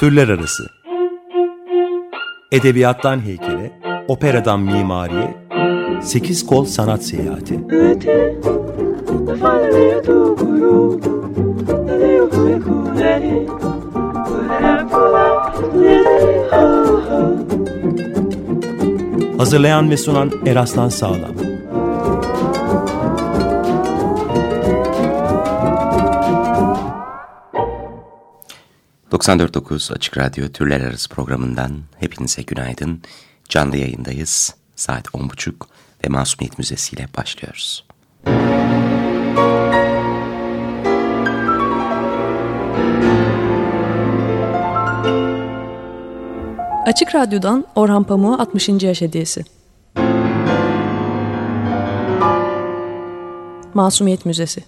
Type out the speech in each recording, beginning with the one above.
Türler Arası Edebiyattan heykele, operadan mimariye, sekiz kol sanat seyahati. Hazırlayan ve sunan Eraslan Sağlam. ...94.9 Açık Radyo Türler Arası programından hepinize günaydın. Canlı yayındayız. Saat 10.30 ve Masumiyet Müzesi ile başlıyoruz. Açık Radyo'dan Orhan Pamuk'a 60. yaş hediyesi. Masumiyet Müzesi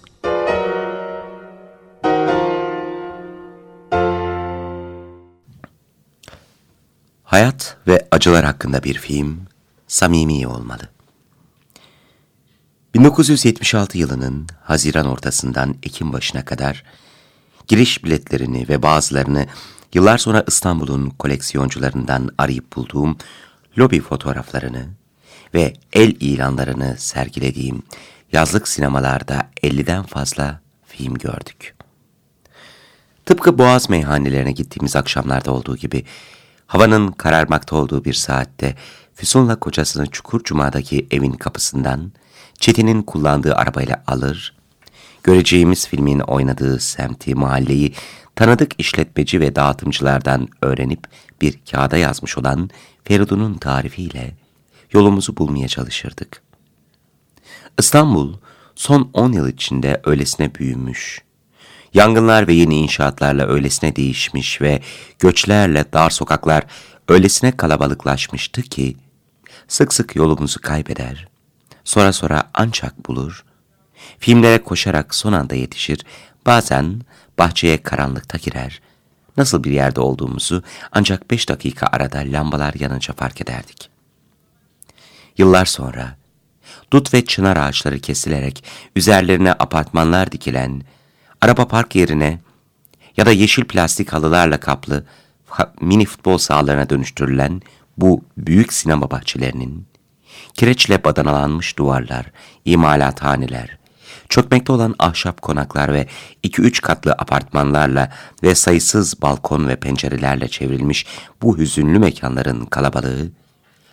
Hayat ve acılar hakkında bir film samimi olmalı. 1976 yılının Haziran ortasından Ekim başına kadar giriş biletlerini ve bazılarını yıllar sonra İstanbul'un koleksiyoncularından arayıp bulduğum lobi fotoğraflarını ve el ilanlarını sergilediğim yazlık sinemalarda 50'den fazla film gördük. Tıpkı Boğaz meyhanelerine gittiğimiz akşamlarda olduğu gibi havanın kararmakta olduğu bir saatte Füsun'la kocasını Çukurcuma'daki evin kapısından Çetin'in kullandığı arabayla alır, göreceğimiz filmin oynadığı semti, mahalleyi tanıdık işletmeci ve dağıtımcılardan öğrenip bir kağıda yazmış olan Feridun'un tarifiyle yolumuzu bulmaya çalışırdık. İstanbul son 10 yıl içinde öylesine büyümüş, yangınlar ve yeni inşaatlarla öylesine değişmiş ve göçlerle dar sokaklar öylesine kalabalıklaşmıştı ki, sık sık yolumuzu kaybeder, sonra sonra ancak bulur, filmlere koşarak son anda yetişir, bazen bahçeye karanlıkta girer, nasıl bir yerde olduğumuzu ancak beş dakika arada lambalar yanınca fark ederdik. Yıllar sonra, dut ve çınar ağaçları kesilerek üzerlerine apartmanlar dikilen, araba park yerine ya da yeşil plastik halılarla kaplı mini futbol sahalarına dönüştürülen bu büyük sinema bahçelerinin, kireçle badanalanmış duvarlar, imalathaneler, çökmekte olan ahşap konaklar ve iki üç katlı apartmanlarla ve sayısız balkon ve pencerelerle çevrilmiş bu hüzünlü mekanların kalabalığı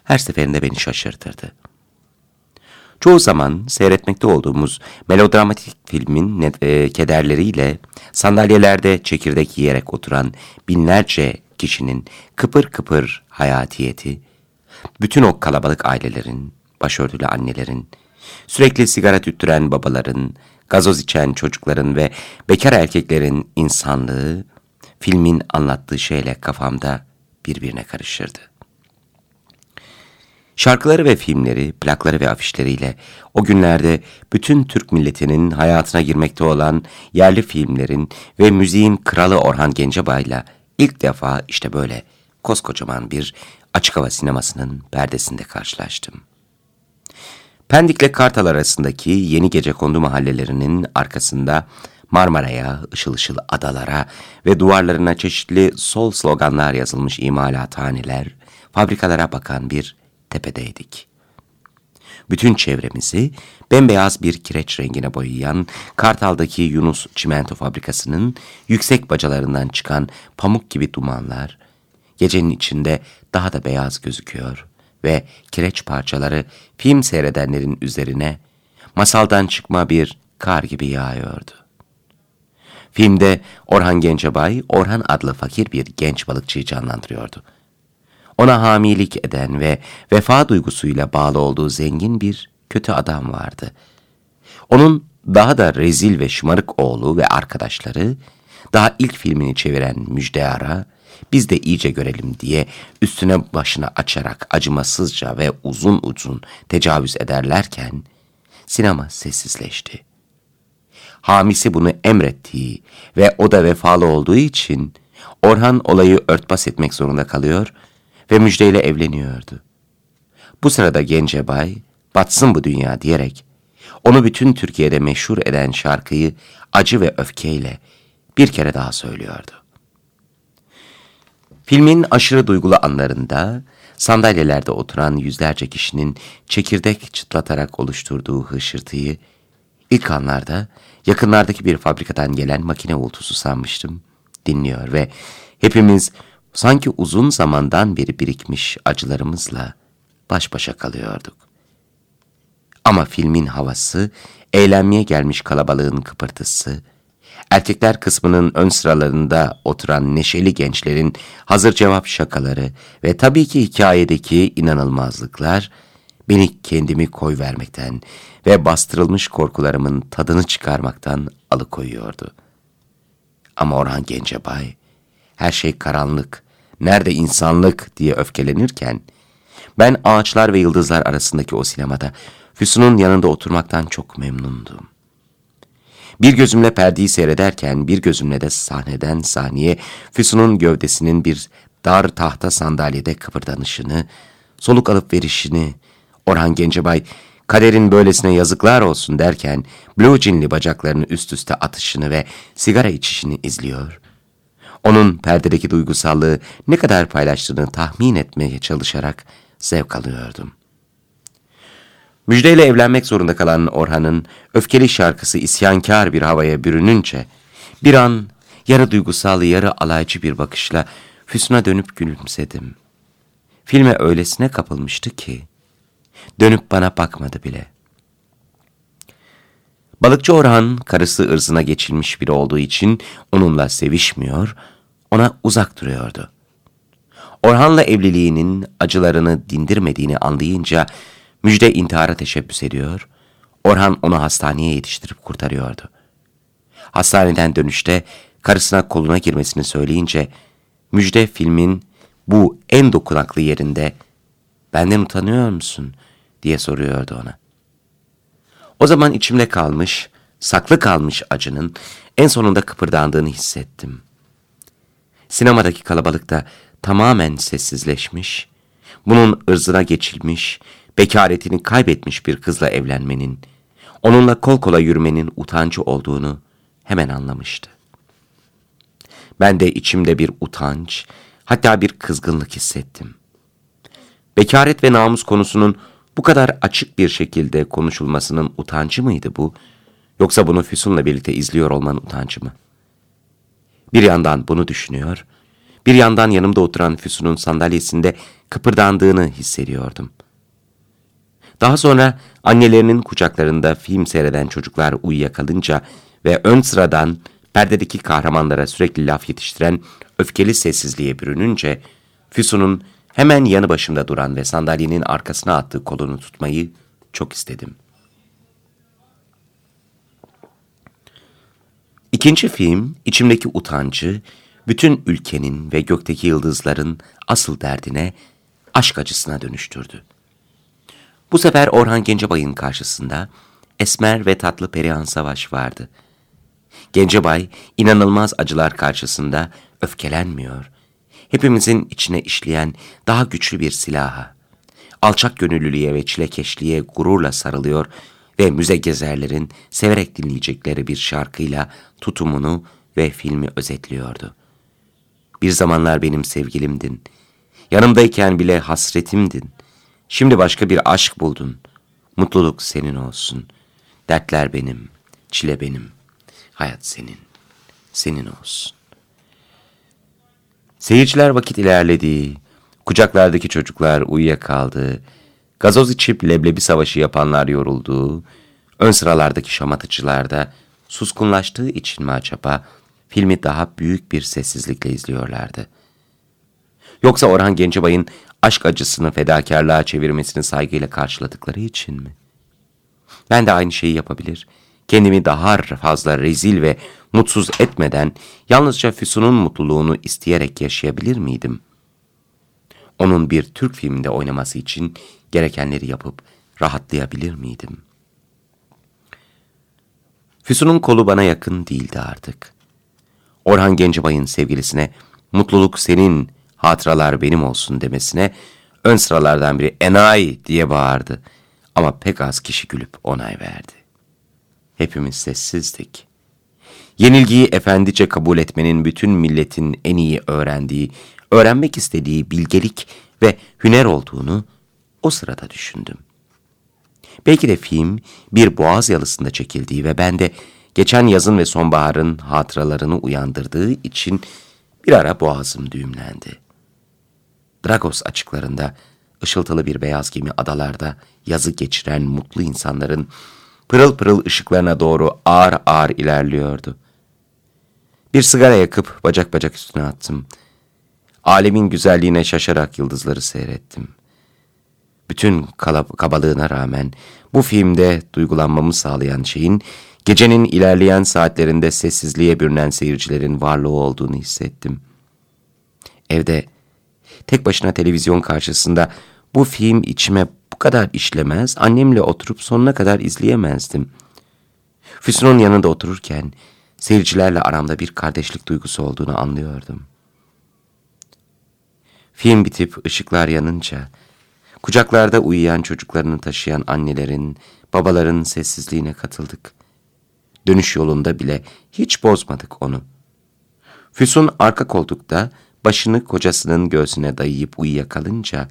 her seferinde beni şaşırtırdı. Çoğu zaman seyretmekte olduğumuz melodramatik filmin e, kederleriyle sandalyelerde çekirdek yiyerek oturan binlerce kişinin kıpır kıpır hayatiyeti, bütün o kalabalık ailelerin, başörtülü annelerin, sürekli sigara tüttüren babaların, gazoz içen çocukların ve bekar erkeklerin insanlığı, filmin anlattığı şeyle kafamda birbirine karışırdı. Şarkıları ve filmleri, plakları ve afişleriyle o günlerde bütün Türk milletinin hayatına girmekte olan yerli filmlerin ve müziğin kralı Orhan Gencebay'la ilk defa işte böyle koskocaman bir açık hava sinemasının perdesinde karşılaştım. Pendik'le Kartal arasındaki yeni gece kondu mahallelerinin arkasında Marmara'ya, ışıl ışıl adalara ve duvarlarına çeşitli sol sloganlar yazılmış imalathaneler, fabrikalara bakan bir tepedeydik. Bütün çevremizi bembeyaz bir kireç rengine boyayan Kartal'daki Yunus Çimento Fabrikası'nın yüksek bacalarından çıkan pamuk gibi dumanlar, gecenin içinde daha da beyaz gözüküyor ve kireç parçaları film seyredenlerin üzerine masaldan çıkma bir kar gibi yağıyordu. Filmde Orhan Gencebay, Orhan adlı fakir bir genç balıkçıyı canlandırıyordu. Ona hamilik eden ve vefa duygusuyla bağlı olduğu zengin bir kötü adam vardı. Onun daha da rezil ve şımarık oğlu ve arkadaşları, daha ilk filmini çeviren Müjdear'a, biz de iyice görelim diye üstüne başına açarak acımasızca ve uzun uzun tecavüz ederlerken, sinema sessizleşti. Hamisi bunu emrettiği ve o da vefalı olduğu için Orhan olayı örtbas etmek zorunda kalıyor ve müjdeyle evleniyordu. Bu sırada Gencebay, batsın bu dünya diyerek, onu bütün Türkiye'de meşhur eden şarkıyı acı ve öfkeyle bir kere daha söylüyordu. Filmin aşırı duygulu anlarında sandalyelerde oturan yüzlerce kişinin çekirdek çıtlatarak oluşturduğu hışırtıyı ilk anlarda yakınlardaki bir fabrikadan gelen makine uğultusu sanmıştım. Dinliyor ve hepimiz sanki uzun zamandan beri birikmiş acılarımızla baş başa kalıyorduk. Ama filmin havası, eğlenmeye gelmiş kalabalığın kıpırtısı, erkekler kısmının ön sıralarında oturan neşeli gençlerin hazır cevap şakaları ve tabii ki hikayedeki inanılmazlıklar beni kendimi koy vermekten ve bastırılmış korkularımın tadını çıkarmaktan alıkoyuyordu. Ama Orhan Gencebay, her şey karanlık, nerede insanlık diye öfkelenirken, ben ağaçlar ve yıldızlar arasındaki o sinemada Füsun'un yanında oturmaktan çok memnundum. Bir gözümle perdeyi seyrederken bir gözümle de sahneden sahneye Füsun'un gövdesinin bir dar tahta sandalyede kıpırdanışını, soluk alıp verişini, Orhan Gencebay kaderin böylesine yazıklar olsun derken blue jeanli bacaklarını üst üste atışını ve sigara içişini izliyor. Onun perdedeki duygusallığı ne kadar paylaştığını tahmin etmeye çalışarak zevk alıyordum. Müjdeyle evlenmek zorunda kalan Orhan'ın öfkeli şarkısı isyankar bir havaya bürününce bir an yarı duygusal yarı alaycı bir bakışla Füsun'a dönüp gülümsedim. Filme öylesine kapılmıştı ki dönüp bana bakmadı bile. Balıkçı Orhan karısı ırzına geçilmiş biri olduğu için onunla sevişmiyor, ona uzak duruyordu. Orhan'la evliliğinin acılarını dindirmediğini anlayınca Müjde intihara teşebbüs ediyor, Orhan onu hastaneye yetiştirip kurtarıyordu. Hastaneden dönüşte karısına koluna girmesini söyleyince Müjde filmin bu en dokunaklı yerinde benden utanıyor musun diye soruyordu ona. O zaman içimde kalmış, saklı kalmış acının en sonunda kıpırdandığını hissettim. Sinemadaki kalabalıkta tamamen sessizleşmiş, bunun ırzına geçilmiş, bekaretini kaybetmiş bir kızla evlenmenin, onunla kol kola yürümenin utancı olduğunu hemen anlamıştı. Ben de içimde bir utanç, hatta bir kızgınlık hissettim. Bekaret ve namus konusunun bu kadar açık bir şekilde konuşulmasının utancı mıydı bu? Yoksa bunu Füsun'la birlikte izliyor olmanın utancı mı? Bir yandan bunu düşünüyor, bir yandan yanımda oturan Füsun'un sandalyesinde kıpırdandığını hissediyordum. Daha sonra annelerinin kucaklarında film seyreden çocuklar uyuyakalınca ve ön sıradan perdedeki kahramanlara sürekli laf yetiştiren öfkeli sessizliğe bürününce Füsun'un hemen yanı başımda duran ve sandalyenin arkasına attığı kolunu tutmayı çok istedim. İkinci film içimdeki utancı, bütün ülkenin ve gökteki yıldızların asıl derdine, aşk acısına dönüştürdü. Bu sefer Orhan Gencebay'ın karşısında esmer ve tatlı Perihan Savaş vardı. Gencebay inanılmaz acılar karşısında öfkelenmiyor. Hepimizin içine işleyen daha güçlü bir silaha. Alçak gönüllülüğe ve çilekeşliğe gururla sarılıyor ve müze gezerlerin severek dinleyecekleri bir şarkıyla tutumunu ve filmi özetliyordu. Bir zamanlar benim sevgilimdin. Yanımdayken bile hasretimdin. Şimdi başka bir aşk buldun. Mutluluk senin olsun. Dertler benim, çile benim. Hayat senin, senin olsun. Seyirciler vakit ilerledi. Kucaklardaki çocuklar uyuyakaldı. Gazoz içip leblebi savaşı yapanlar yoruldu. Ön sıralardaki şamatıcılar da suskunlaştığı için mi acaba filmi daha büyük bir sessizlikle izliyorlardı. Yoksa Orhan Gencebay'ın aşk acısını fedakarlığa çevirmesini saygıyla karşıladıkları için mi? Ben de aynı şeyi yapabilir, kendimi daha fazla rezil ve mutsuz etmeden yalnızca Füsun'un mutluluğunu isteyerek yaşayabilir miydim? Onun bir Türk filminde oynaması için gerekenleri yapıp rahatlayabilir miydim? Füsun'un kolu bana yakın değildi artık. Orhan Gencebay'ın sevgilisine mutluluk senin hatıralar benim olsun demesine ön sıralardan biri enayi diye bağırdı. Ama pek az kişi gülüp onay verdi. Hepimiz sessizdik. Yenilgiyi efendice kabul etmenin bütün milletin en iyi öğrendiği öğrenmek istediği bilgelik ve hüner olduğunu o sırada düşündüm. Belki de film bir boğaz yalısında çekildiği ve ben de geçen yazın ve sonbaharın hatıralarını uyandırdığı için bir ara boğazım düğümlendi. Dragos açıklarında, ışıltılı bir beyaz gemi adalarda yazı geçiren mutlu insanların pırıl pırıl ışıklarına doğru ağır ağır ilerliyordu. Bir sigara yakıp bacak bacak üstüne attım. Alemin güzelliğine şaşarak yıldızları seyrettim. Bütün kabalığına rağmen bu filmde duygulanmamı sağlayan şeyin gecenin ilerleyen saatlerinde sessizliğe bürünen seyircilerin varlığı olduğunu hissettim. Evde tek başına televizyon karşısında bu film içime bu kadar işlemez, annemle oturup sonuna kadar izleyemezdim. Füsun'un yanında otururken seyircilerle aramda bir kardeşlik duygusu olduğunu anlıyordum. Film bitip ışıklar yanınca, kucaklarda uyuyan çocuklarını taşıyan annelerin, babaların sessizliğine katıldık. Dönüş yolunda bile hiç bozmadık onu. Füsun arka koltukta başını kocasının göğsüne dayayıp uyuyakalınca,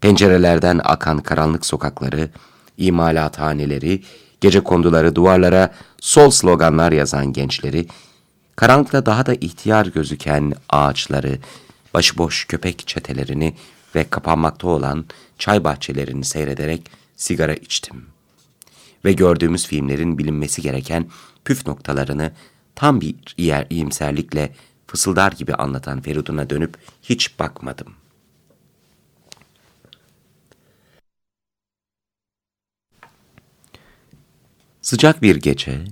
pencerelerden akan karanlık sokakları, imalathaneleri, gece konduları duvarlara sol sloganlar yazan gençleri, karanlıkta daha da ihtiyar gözüken ağaçları, başıboş köpek çetelerini ve kapanmakta olan çay bahçelerini seyrederek sigara içtim. Ve gördüğümüz filmlerin bilinmesi gereken püf noktalarını tam bir yer iyimserlikle fısıldar gibi anlatan Feridun'a dönüp hiç bakmadım. Sıcak bir gece,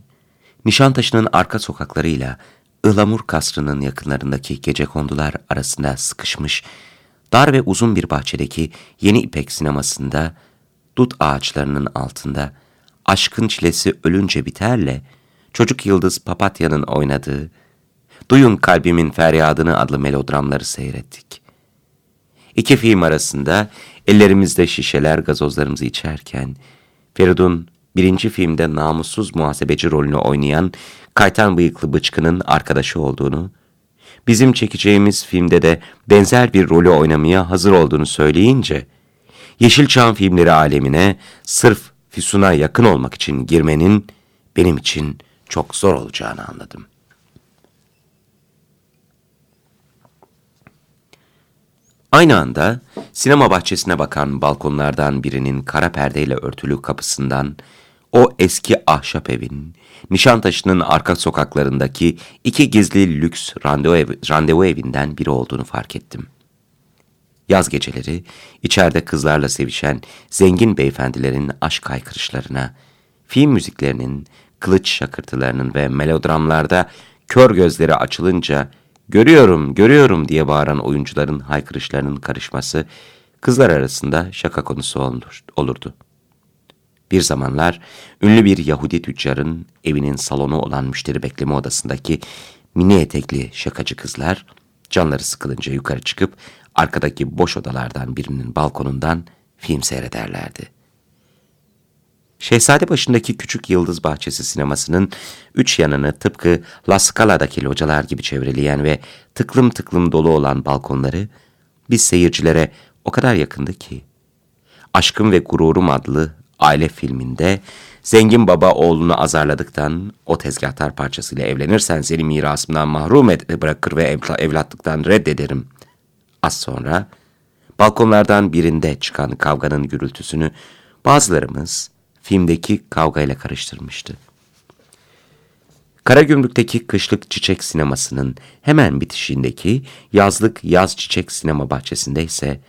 Nişantaşı'nın arka sokaklarıyla Ilamur Kasrı'nın yakınlarındaki gece kondular arasında sıkışmış, dar ve uzun bir bahçedeki Yeni İpek sinemasında, dut ağaçlarının altında, Aşkın Çilesi Ölünce Biter'le, Çocuk Yıldız Papatya'nın oynadığı, Duyun Kalbimin Feryadını adlı melodramları seyrettik. İki film arasında ellerimizde şişeler gazozlarımızı içerken, Feridun birinci filmde namussuz muhasebeci rolünü oynayan kaytan bıyıklı bıçkının arkadaşı olduğunu, bizim çekeceğimiz filmde de benzer bir rolü oynamaya hazır olduğunu söyleyince, Yeşilçam filmleri alemine sırf Füsun'a yakın olmak için girmenin benim için çok zor olacağını anladım. Aynı anda sinema bahçesine bakan balkonlardan birinin kara perdeyle örtülü kapısından o eski ahşap evin, Nişantaşı'nın arka sokaklarındaki iki gizli lüks randevu, ev, randevu evinden biri olduğunu fark ettim. Yaz geceleri içeride kızlarla sevişen zengin beyefendilerin aşk haykırışlarına, film müziklerinin, kılıç şakırtılarının ve melodramlarda kör gözleri açılınca görüyorum, görüyorum diye bağıran oyuncuların haykırışlarının karışması kızlar arasında şaka konusu olur, olurdu. Bir zamanlar ünlü bir Yahudi tüccarın evinin salonu olan müşteri bekleme odasındaki mini etekli şakacı kızlar canları sıkılınca yukarı çıkıp arkadaki boş odalardan birinin balkonundan film seyrederlerdi. Şehzade başındaki küçük yıldız bahçesi sinemasının üç yanını tıpkı La Scala'daki localar gibi çevreleyen ve tıklım tıklım dolu olan balkonları biz seyircilere o kadar yakındı ki. Aşkım ve Gururum adlı aile filminde zengin baba oğlunu azarladıktan o tezgahtar parçasıyla evlenirsen seni mirasımdan mahrum et, bırakır ve evlatlıktan reddederim. Az sonra balkonlardan birinde çıkan kavganın gürültüsünü bazılarımız filmdeki kavgayla karıştırmıştı. Karagümrük'teki kışlık çiçek sinemasının hemen bitişindeki yazlık yaz çiçek sinema bahçesinde ise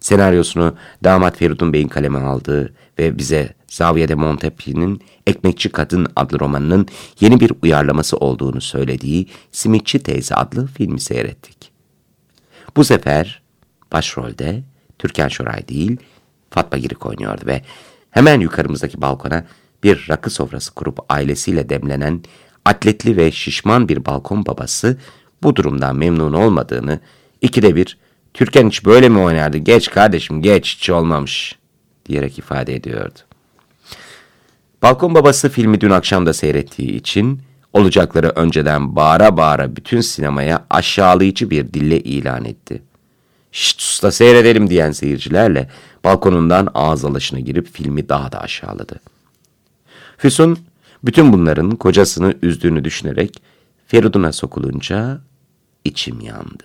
senaryosunu damat Feridun Bey'in kaleme aldığı ve bize Zaviye de Montepi'nin Ekmekçi Kadın adlı romanının yeni bir uyarlaması olduğunu söylediği Simitçi Teyze adlı filmi seyrettik. Bu sefer başrolde Türkan Şoray değil Fatma Girik oynuyordu ve hemen yukarımızdaki balkona bir rakı sofrası kurup ailesiyle demlenen atletli ve şişman bir balkon babası bu durumdan memnun olmadığını ikide bir Türkan hiç böyle mi oynardı geç kardeşim geç hiç olmamış diyerek ifade ediyordu. Balkon Babası filmi dün akşam da seyrettiği için olacakları önceden bağıra bağıra bütün sinemaya aşağılayıcı bir dille ilan etti. şşt usta seyredelim diyen seyircilerle balkonundan ağız alışına girip filmi daha da aşağıladı. Füsun bütün bunların kocasını üzdüğünü düşünerek Feridun'a sokulunca içim yandı.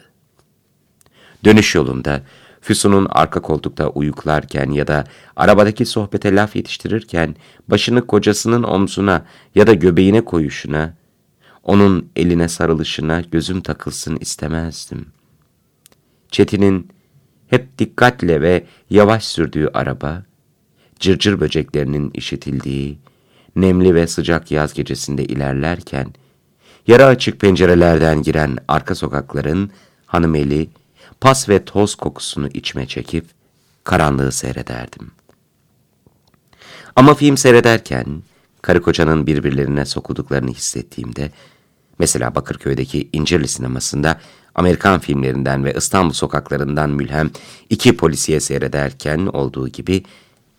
Dönüş yolunda Füsun'un arka koltukta uyuklarken ya da arabadaki sohbete laf yetiştirirken başını kocasının omzuna ya da göbeğine koyuşuna, onun eline sarılışına gözüm takılsın istemezdim. Çetin'in hep dikkatle ve yavaş sürdüğü araba, cırcır böceklerinin işitildiği, nemli ve sıcak yaz gecesinde ilerlerken, yara açık pencerelerden giren arka sokakların hanımeli, pas ve toz kokusunu içme çekip karanlığı seyrederdim. Ama film seyrederken karı kocanın birbirlerine sokulduklarını hissettiğimde, mesela Bakırköy'deki İncirli sinemasında Amerikan filmlerinden ve İstanbul sokaklarından mülhem iki polisiye seyrederken olduğu gibi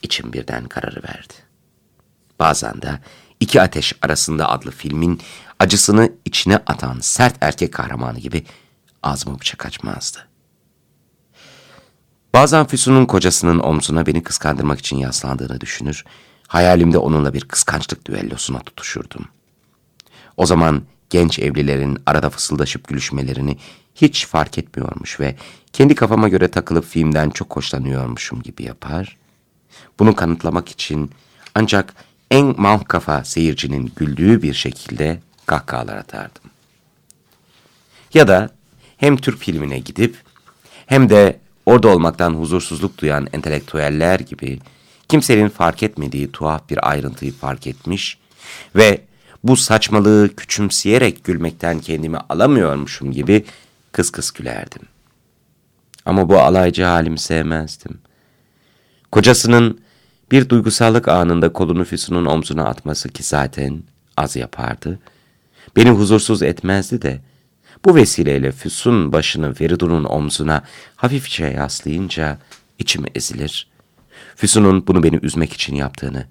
içim birden kararı verdi. Bazen de İki Ateş Arasında adlı filmin acısını içine atan sert erkek kahramanı gibi ağzıma bıçak açmazdı. Bazen Füsun'un kocasının omzuna beni kıskandırmak için yaslandığını düşünür, hayalimde onunla bir kıskançlık düellosuna tutuşurdum. O zaman genç evlilerin arada fısıldaşıp gülüşmelerini hiç fark etmiyormuş ve kendi kafama göre takılıp filmden çok hoşlanıyormuşum gibi yapar. Bunu kanıtlamak için ancak en mal kafa seyircinin güldüğü bir şekilde kahkahalar atardım. Ya da hem Türk filmine gidip hem de orada olmaktan huzursuzluk duyan entelektüeller gibi kimsenin fark etmediği tuhaf bir ayrıntıyı fark etmiş ve bu saçmalığı küçümseyerek gülmekten kendimi alamıyormuşum gibi kıs kıs gülerdim. Ama bu alaycı halimi sevmezdim. Kocasının bir duygusallık anında kolunu Füsun'un omzuna atması ki zaten az yapardı. Beni huzursuz etmezdi de bu vesileyle Füsun başını Feridun'un omzuna hafifçe yaslayınca içim ezilir. Füsun'un bunu beni üzmek için yaptığını,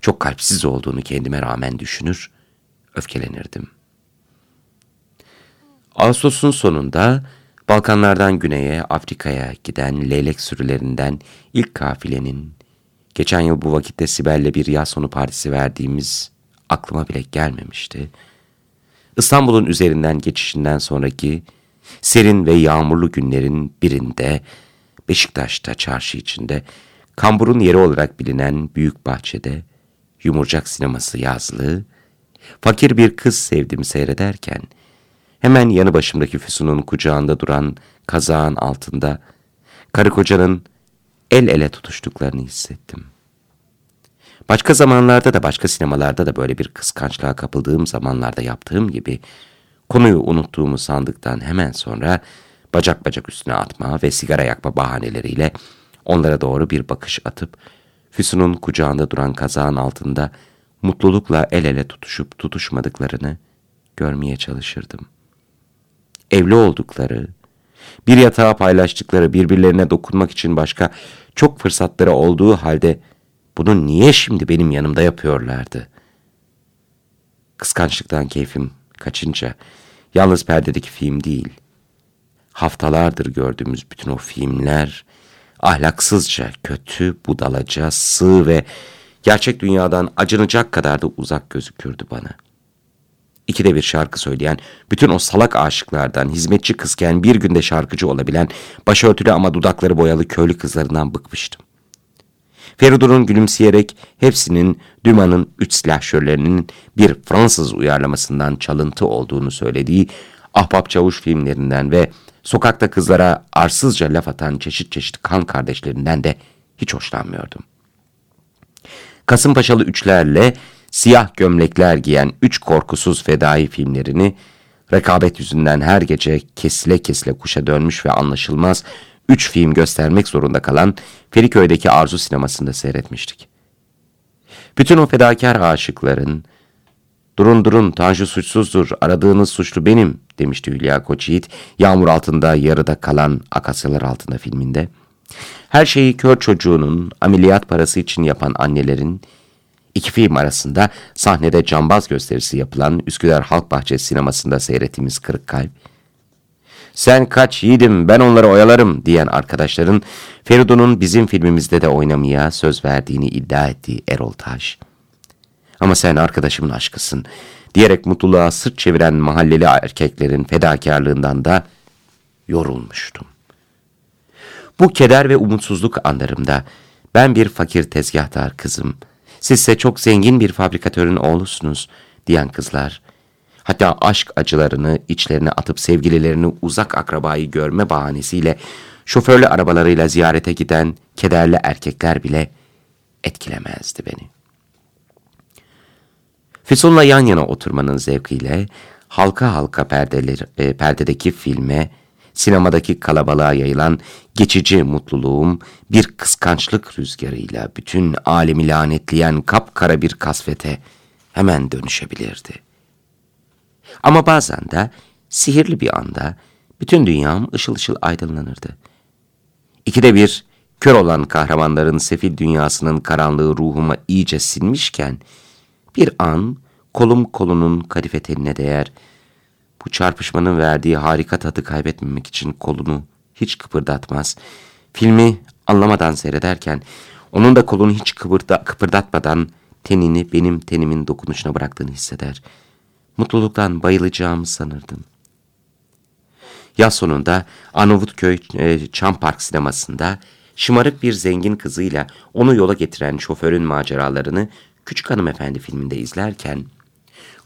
çok kalpsiz olduğunu kendime rağmen düşünür, öfkelenirdim. Ağustos'un sonunda Balkanlardan güneye, Afrika'ya giden leylek sürülerinden ilk kafilenin, geçen yıl bu vakitte Sibel'le bir yaz sonu partisi verdiğimiz aklıma bile gelmemişti. İstanbul'un üzerinden geçişinden sonraki serin ve yağmurlu günlerin birinde Beşiktaş'ta çarşı içinde kamburun yeri olarak bilinen büyük bahçede yumurcak sineması yazlığı fakir bir kız sevdim seyrederken hemen yanı başımdaki Füsun'un kucağında duran kazağın altında karı kocanın el ele tutuştuklarını hissettim. Başka zamanlarda da başka sinemalarda da böyle bir kıskançlığa kapıldığım zamanlarda yaptığım gibi konuyu unuttuğumu sandıktan hemen sonra bacak bacak üstüne atma ve sigara yakma bahaneleriyle onlara doğru bir bakış atıp Füsun'un kucağında duran kazağın altında mutlulukla el ele tutuşup tutuşmadıklarını görmeye çalışırdım. Evli oldukları, bir yatağa paylaştıkları birbirlerine dokunmak için başka çok fırsatları olduğu halde bunu niye şimdi benim yanımda yapıyorlardı? Kıskançlıktan keyfim kaçınca yalnız perdedeki film değil, haftalardır gördüğümüz bütün o filmler ahlaksızca, kötü, budalaca, sığ ve gerçek dünyadan acınacak kadar da uzak gözükürdü bana. İkide bir şarkı söyleyen, bütün o salak aşıklardan, hizmetçi kızken bir günde şarkıcı olabilen, başörtülü ama dudakları boyalı köylü kızlarından bıkmıştım. Feridun'un gülümseyerek hepsinin Dumas'ın üç silahşörlerinin bir Fransız uyarlamasından çalıntı olduğunu söylediği ahbap çavuş filmlerinden ve sokakta kızlara arsızca laf atan çeşit çeşit kan kardeşlerinden de hiç hoşlanmıyordum. Kasımpaşalı üçlerle siyah gömlekler giyen üç korkusuz fedai filmlerini rekabet yüzünden her gece kesile kesile kuşa dönmüş ve anlaşılmaz üç film göstermek zorunda kalan Feriköy'deki Arzu sinemasında seyretmiştik. Bütün o fedakar aşıkların, durun durun Tanju suçsuzdur, aradığınız suçlu benim demişti Hülya Koçyiğit, yağmur altında yarıda kalan Akasyalar altında filminde. Her şeyi kör çocuğunun ameliyat parası için yapan annelerin, iki film arasında sahnede cambaz gösterisi yapılan Üsküdar Halk Bahçesi sinemasında seyrettiğimiz Kırık Kalp, sen kaç yiğidim ben onları oyalarım diyen arkadaşların Feridun'un bizim filmimizde de oynamaya söz verdiğini iddia ettiği Erol Taş. Ama sen arkadaşımın aşkısın diyerek mutluluğa sırt çeviren mahalleli erkeklerin fedakarlığından da yorulmuştum. Bu keder ve umutsuzluk anlarımda ben bir fakir tezgahtar kızım, sizse çok zengin bir fabrikatörün oğlusunuz diyen kızlar, hatta aşk acılarını içlerine atıp sevgililerini uzak akrabayı görme bahanesiyle şoförlü arabalarıyla ziyarete giden kederli erkekler bile etkilemezdi beni. Füsun'la yan yana oturmanın zevkiyle halka halka perdeler, e, perdedeki filme, sinemadaki kalabalığa yayılan geçici mutluluğum bir kıskançlık rüzgarıyla bütün alemi lanetleyen kapkara bir kasvete hemen dönüşebilirdi. Ama bazen de sihirli bir anda bütün dünyam ışıl ışıl aydınlanırdı. İkide bir kör olan kahramanların sefil dünyasının karanlığı ruhuma iyice sinmişken bir an kolum kolunun kadife teline değer, bu çarpışmanın verdiği harika tadı kaybetmemek için kolunu hiç kıpırdatmaz. Filmi anlamadan seyrederken onun da kolunu hiç kıpırda, kıpırdatmadan tenini benim tenimin dokunuşuna bıraktığını hisseder. Mutluluktan bayılacağımı sanırdım. Yaz sonunda Arnavutköy e, Çam Park sinemasında şımarık bir zengin kızıyla onu yola getiren şoförün maceralarını Küçük Hanımefendi filminde izlerken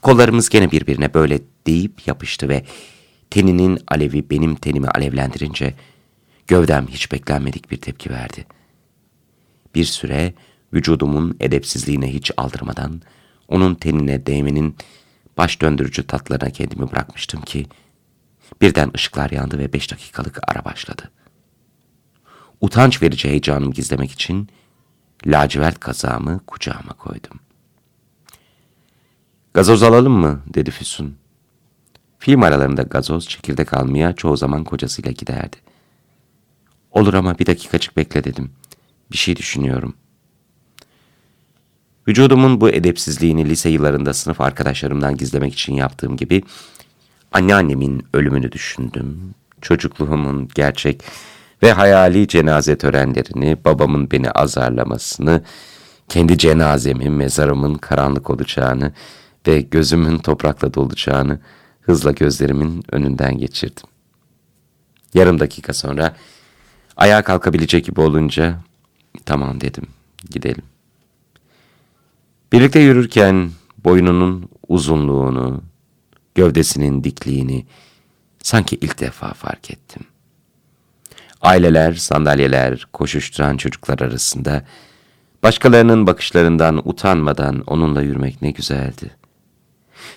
kollarımız gene birbirine böyle deyip yapıştı ve teninin alevi benim tenimi alevlendirince gövdem hiç beklenmedik bir tepki verdi. Bir süre vücudumun edepsizliğine hiç aldırmadan onun tenine değmenin baş döndürücü tatlarına kendimi bırakmıştım ki birden ışıklar yandı ve beş dakikalık ara başladı. Utanç verici heyecanımı gizlemek için lacivert kazağımı kucağıma koydum. Gazoz alalım mı? dedi Füsun. Film aralarında gazoz, çekirdek almaya çoğu zaman kocasıyla giderdi. Olur ama bir dakikacık bekle dedim. Bir şey düşünüyorum. Vücudumun bu edepsizliğini lise yıllarında sınıf arkadaşlarımdan gizlemek için yaptığım gibi anneannemin ölümünü düşündüm. Çocukluğumun gerçek ve hayali cenaze törenlerini, babamın beni azarlamasını, kendi cenazemin, mezarımın karanlık olacağını ve gözümün toprakla dolacağını hızla gözlerimin önünden geçirdim. Yarım dakika sonra ayağa kalkabilecek gibi olunca tamam dedim gidelim. Birlikte yürürken boynunun uzunluğunu, gövdesinin dikliğini sanki ilk defa fark ettim. Aileler, sandalyeler, koşuşturan çocuklar arasında başkalarının bakışlarından utanmadan onunla yürümek ne güzeldi.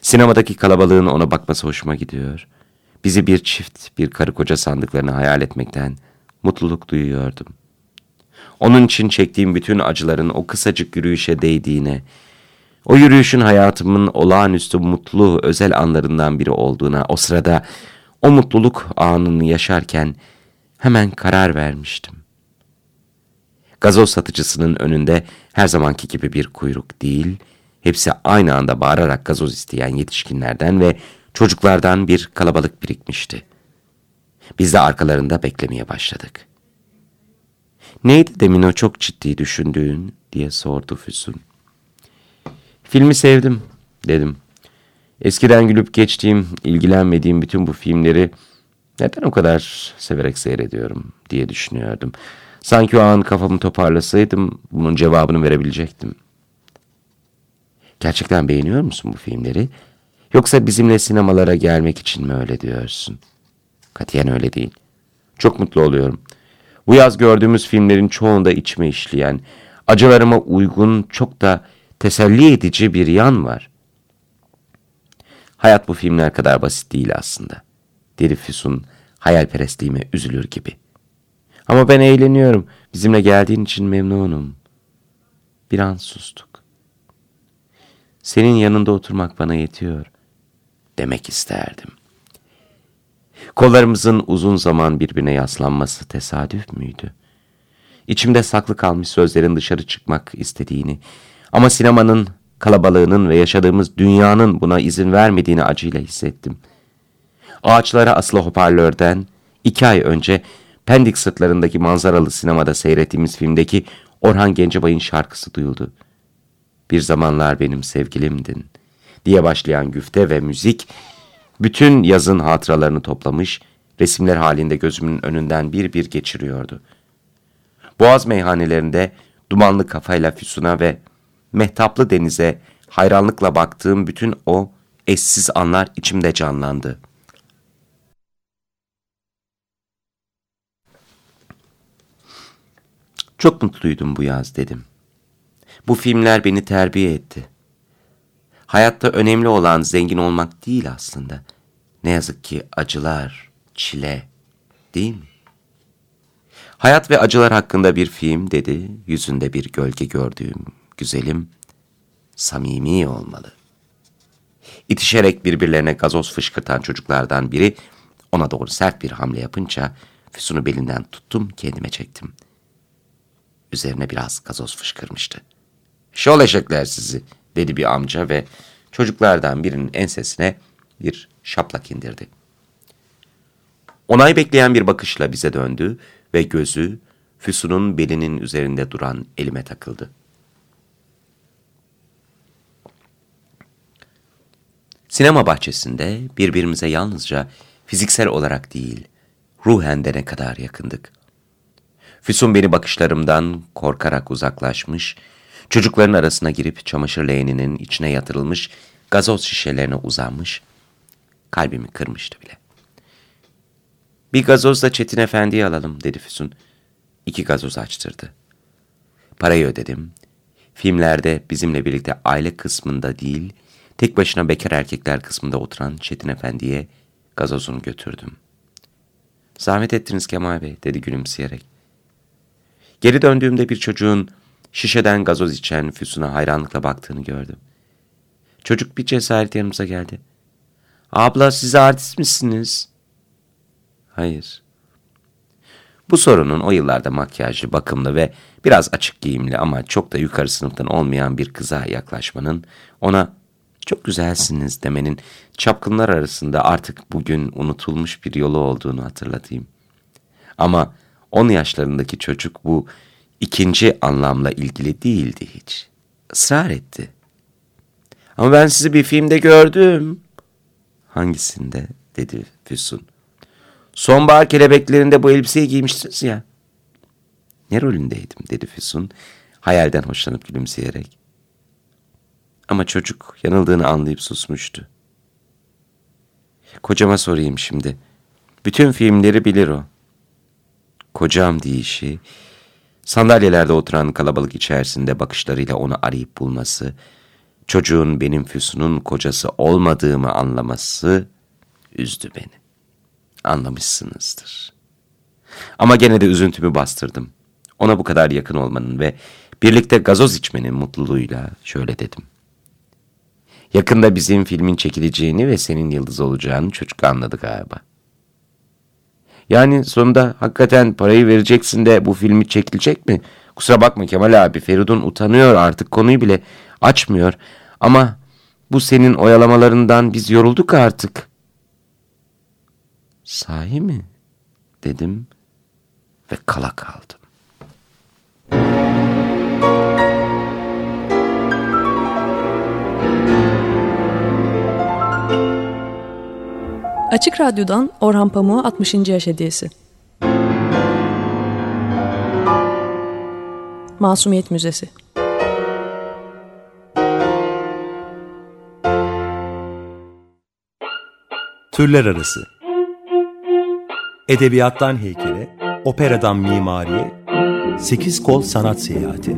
Sinemadaki kalabalığın ona bakması hoşuma gidiyor. Bizi bir çift, bir karı koca sandıklarını hayal etmekten mutluluk duyuyordum. Onun için çektiğim bütün acıların o kısacık yürüyüşe değdiğine, o yürüyüşün hayatımın olağanüstü mutlu özel anlarından biri olduğuna, o sırada o mutluluk anını yaşarken hemen karar vermiştim. Gazoz satıcısının önünde her zamanki gibi bir kuyruk değil, hepsi aynı anda bağırarak gazoz isteyen yetişkinlerden ve çocuklardan bir kalabalık birikmişti. Biz de arkalarında beklemeye başladık. Neydi demin o çok ciddi düşündüğün diye sordu Füsun. Filmi sevdim dedim. Eskiden gülüp geçtiğim, ilgilenmediğim bütün bu filmleri neden o kadar severek seyrediyorum diye düşünüyordum. Sanki o an kafamı toparlasaydım bunun cevabını verebilecektim. Gerçekten beğeniyor musun bu filmleri? Yoksa bizimle sinemalara gelmek için mi öyle diyorsun? Katiyen öyle değil. Çok mutlu oluyorum. Bu yaz gördüğümüz filmlerin çoğunda içime işleyen, acılarıma uygun, çok da teselli edici bir yan var. Hayat bu filmler kadar basit değil aslında. Deri Füsun hayalperestliğime üzülür gibi. Ama ben eğleniyorum. Bizimle geldiğin için memnunum. Bir an sustuk. Senin yanında oturmak bana yetiyor. Demek isterdim. Kollarımızın uzun zaman birbirine yaslanması tesadüf müydü? İçimde saklı kalmış sözlerin dışarı çıkmak istediğini ama sinemanın, kalabalığının ve yaşadığımız dünyanın buna izin vermediğini acıyla hissettim. Ağaçlara asılı hoparlörden iki ay önce Pendik sırtlarındaki manzaralı sinemada seyrettiğimiz filmdeki Orhan Gencebay'ın şarkısı duyuldu. Bir zamanlar benim sevgilimdin diye başlayan güfte ve müzik bütün yazın hatıralarını toplamış, resimler halinde gözümün önünden bir bir geçiriyordu. Boğaz meyhanelerinde dumanlı kafayla Füsun'a ve mehtaplı denize hayranlıkla baktığım bütün o eşsiz anlar içimde canlandı. Çok mutluydum bu yaz dedim. Bu filmler beni terbiye etti. Hayatta önemli olan zengin olmak değil aslında. Ne yazık ki acılar, çile değil mi? Hayat ve acılar hakkında bir film dedi, yüzünde bir gölge gördüğüm güzelim, samimi olmalı. İtişerek birbirlerine gazoz fışkırtan çocuklardan biri ona doğru sert bir hamle yapınca Füsun'u belinden tuttum kendime çektim. Üzerine biraz gazoz fışkırmıştı. Şol eşekler sizi dedi bir amca ve çocuklardan birinin ensesine bir şaplak indirdi. Onay bekleyen bir bakışla bize döndü ve gözü Füsun'un belinin üzerinde duran elime takıldı. Sinema bahçesinde birbirimize yalnızca fiziksel olarak değil, ruhen de ne kadar yakındık. Füsun beni bakışlarımdan korkarak uzaklaşmış, çocukların arasına girip çamaşır leğeninin içine yatırılmış gazoz şişelerine uzanmış, kalbimi kırmıştı bile. Bir gazoz da Çetin Efendi'ye alalım dedi Füsun. İki gazoz açtırdı. Parayı ödedim. Filmlerde bizimle birlikte aile kısmında değil, tek başına bekar erkekler kısmında oturan Çetin Efendi'ye gazozunu götürdüm. Zahmet ettiniz Kemal Bey dedi gülümseyerek. Geri döndüğümde bir çocuğun şişeden gazoz içen Füsun'a hayranlıkla baktığını gördüm. Çocuk bir cesaret yanımıza geldi. Abla siz artist misiniz? Hayır. Bu sorunun o yıllarda makyajlı, bakımlı ve biraz açık giyimli ama çok da yukarı sınıftan olmayan bir kıza yaklaşmanın, ona çok güzelsiniz demenin çapkınlar arasında artık bugün unutulmuş bir yolu olduğunu hatırlatayım. Ama 10 yaşlarındaki çocuk bu ikinci anlamla ilgili değildi hiç. Israr etti. Ama ben sizi bir filmde gördüm. Hangisinde? dedi Füsun. Sonbahar kelebeklerinde bu elbiseyi giymiştiniz ya. Ne rolündeydim dedi Füsun hayalden hoşlanıp gülümseyerek. Ama çocuk yanıldığını anlayıp susmuştu. Kocama sorayım şimdi. Bütün filmleri bilir o. Kocam deyişi, sandalyelerde oturan kalabalık içerisinde bakışlarıyla onu arayıp bulması, çocuğun benim Füsun'un kocası olmadığımı anlaması üzdü beni. Anlamışsınızdır. Ama gene de üzüntümü bastırdım. Ona bu kadar yakın olmanın ve birlikte gazoz içmenin mutluluğuyla şöyle dedim. Yakında bizim filmin çekileceğini ve senin yıldız olacağını çocuk anladı galiba. Yani sonunda hakikaten parayı vereceksin de bu filmi çekilecek mi? Kusura bakma Kemal abi Feridun utanıyor artık konuyu bile açmıyor. Ama bu senin oyalamalarından biz yorulduk artık. Sahi mi? Dedim ve kala kaldım. Açık Radyo'dan Orhan Pamuk'a 60. yaş hediyesi. Masumiyet Müzesi Türler Arası Edebiyattan heykele, operadan mimariye, sekiz kol sanat seyahati.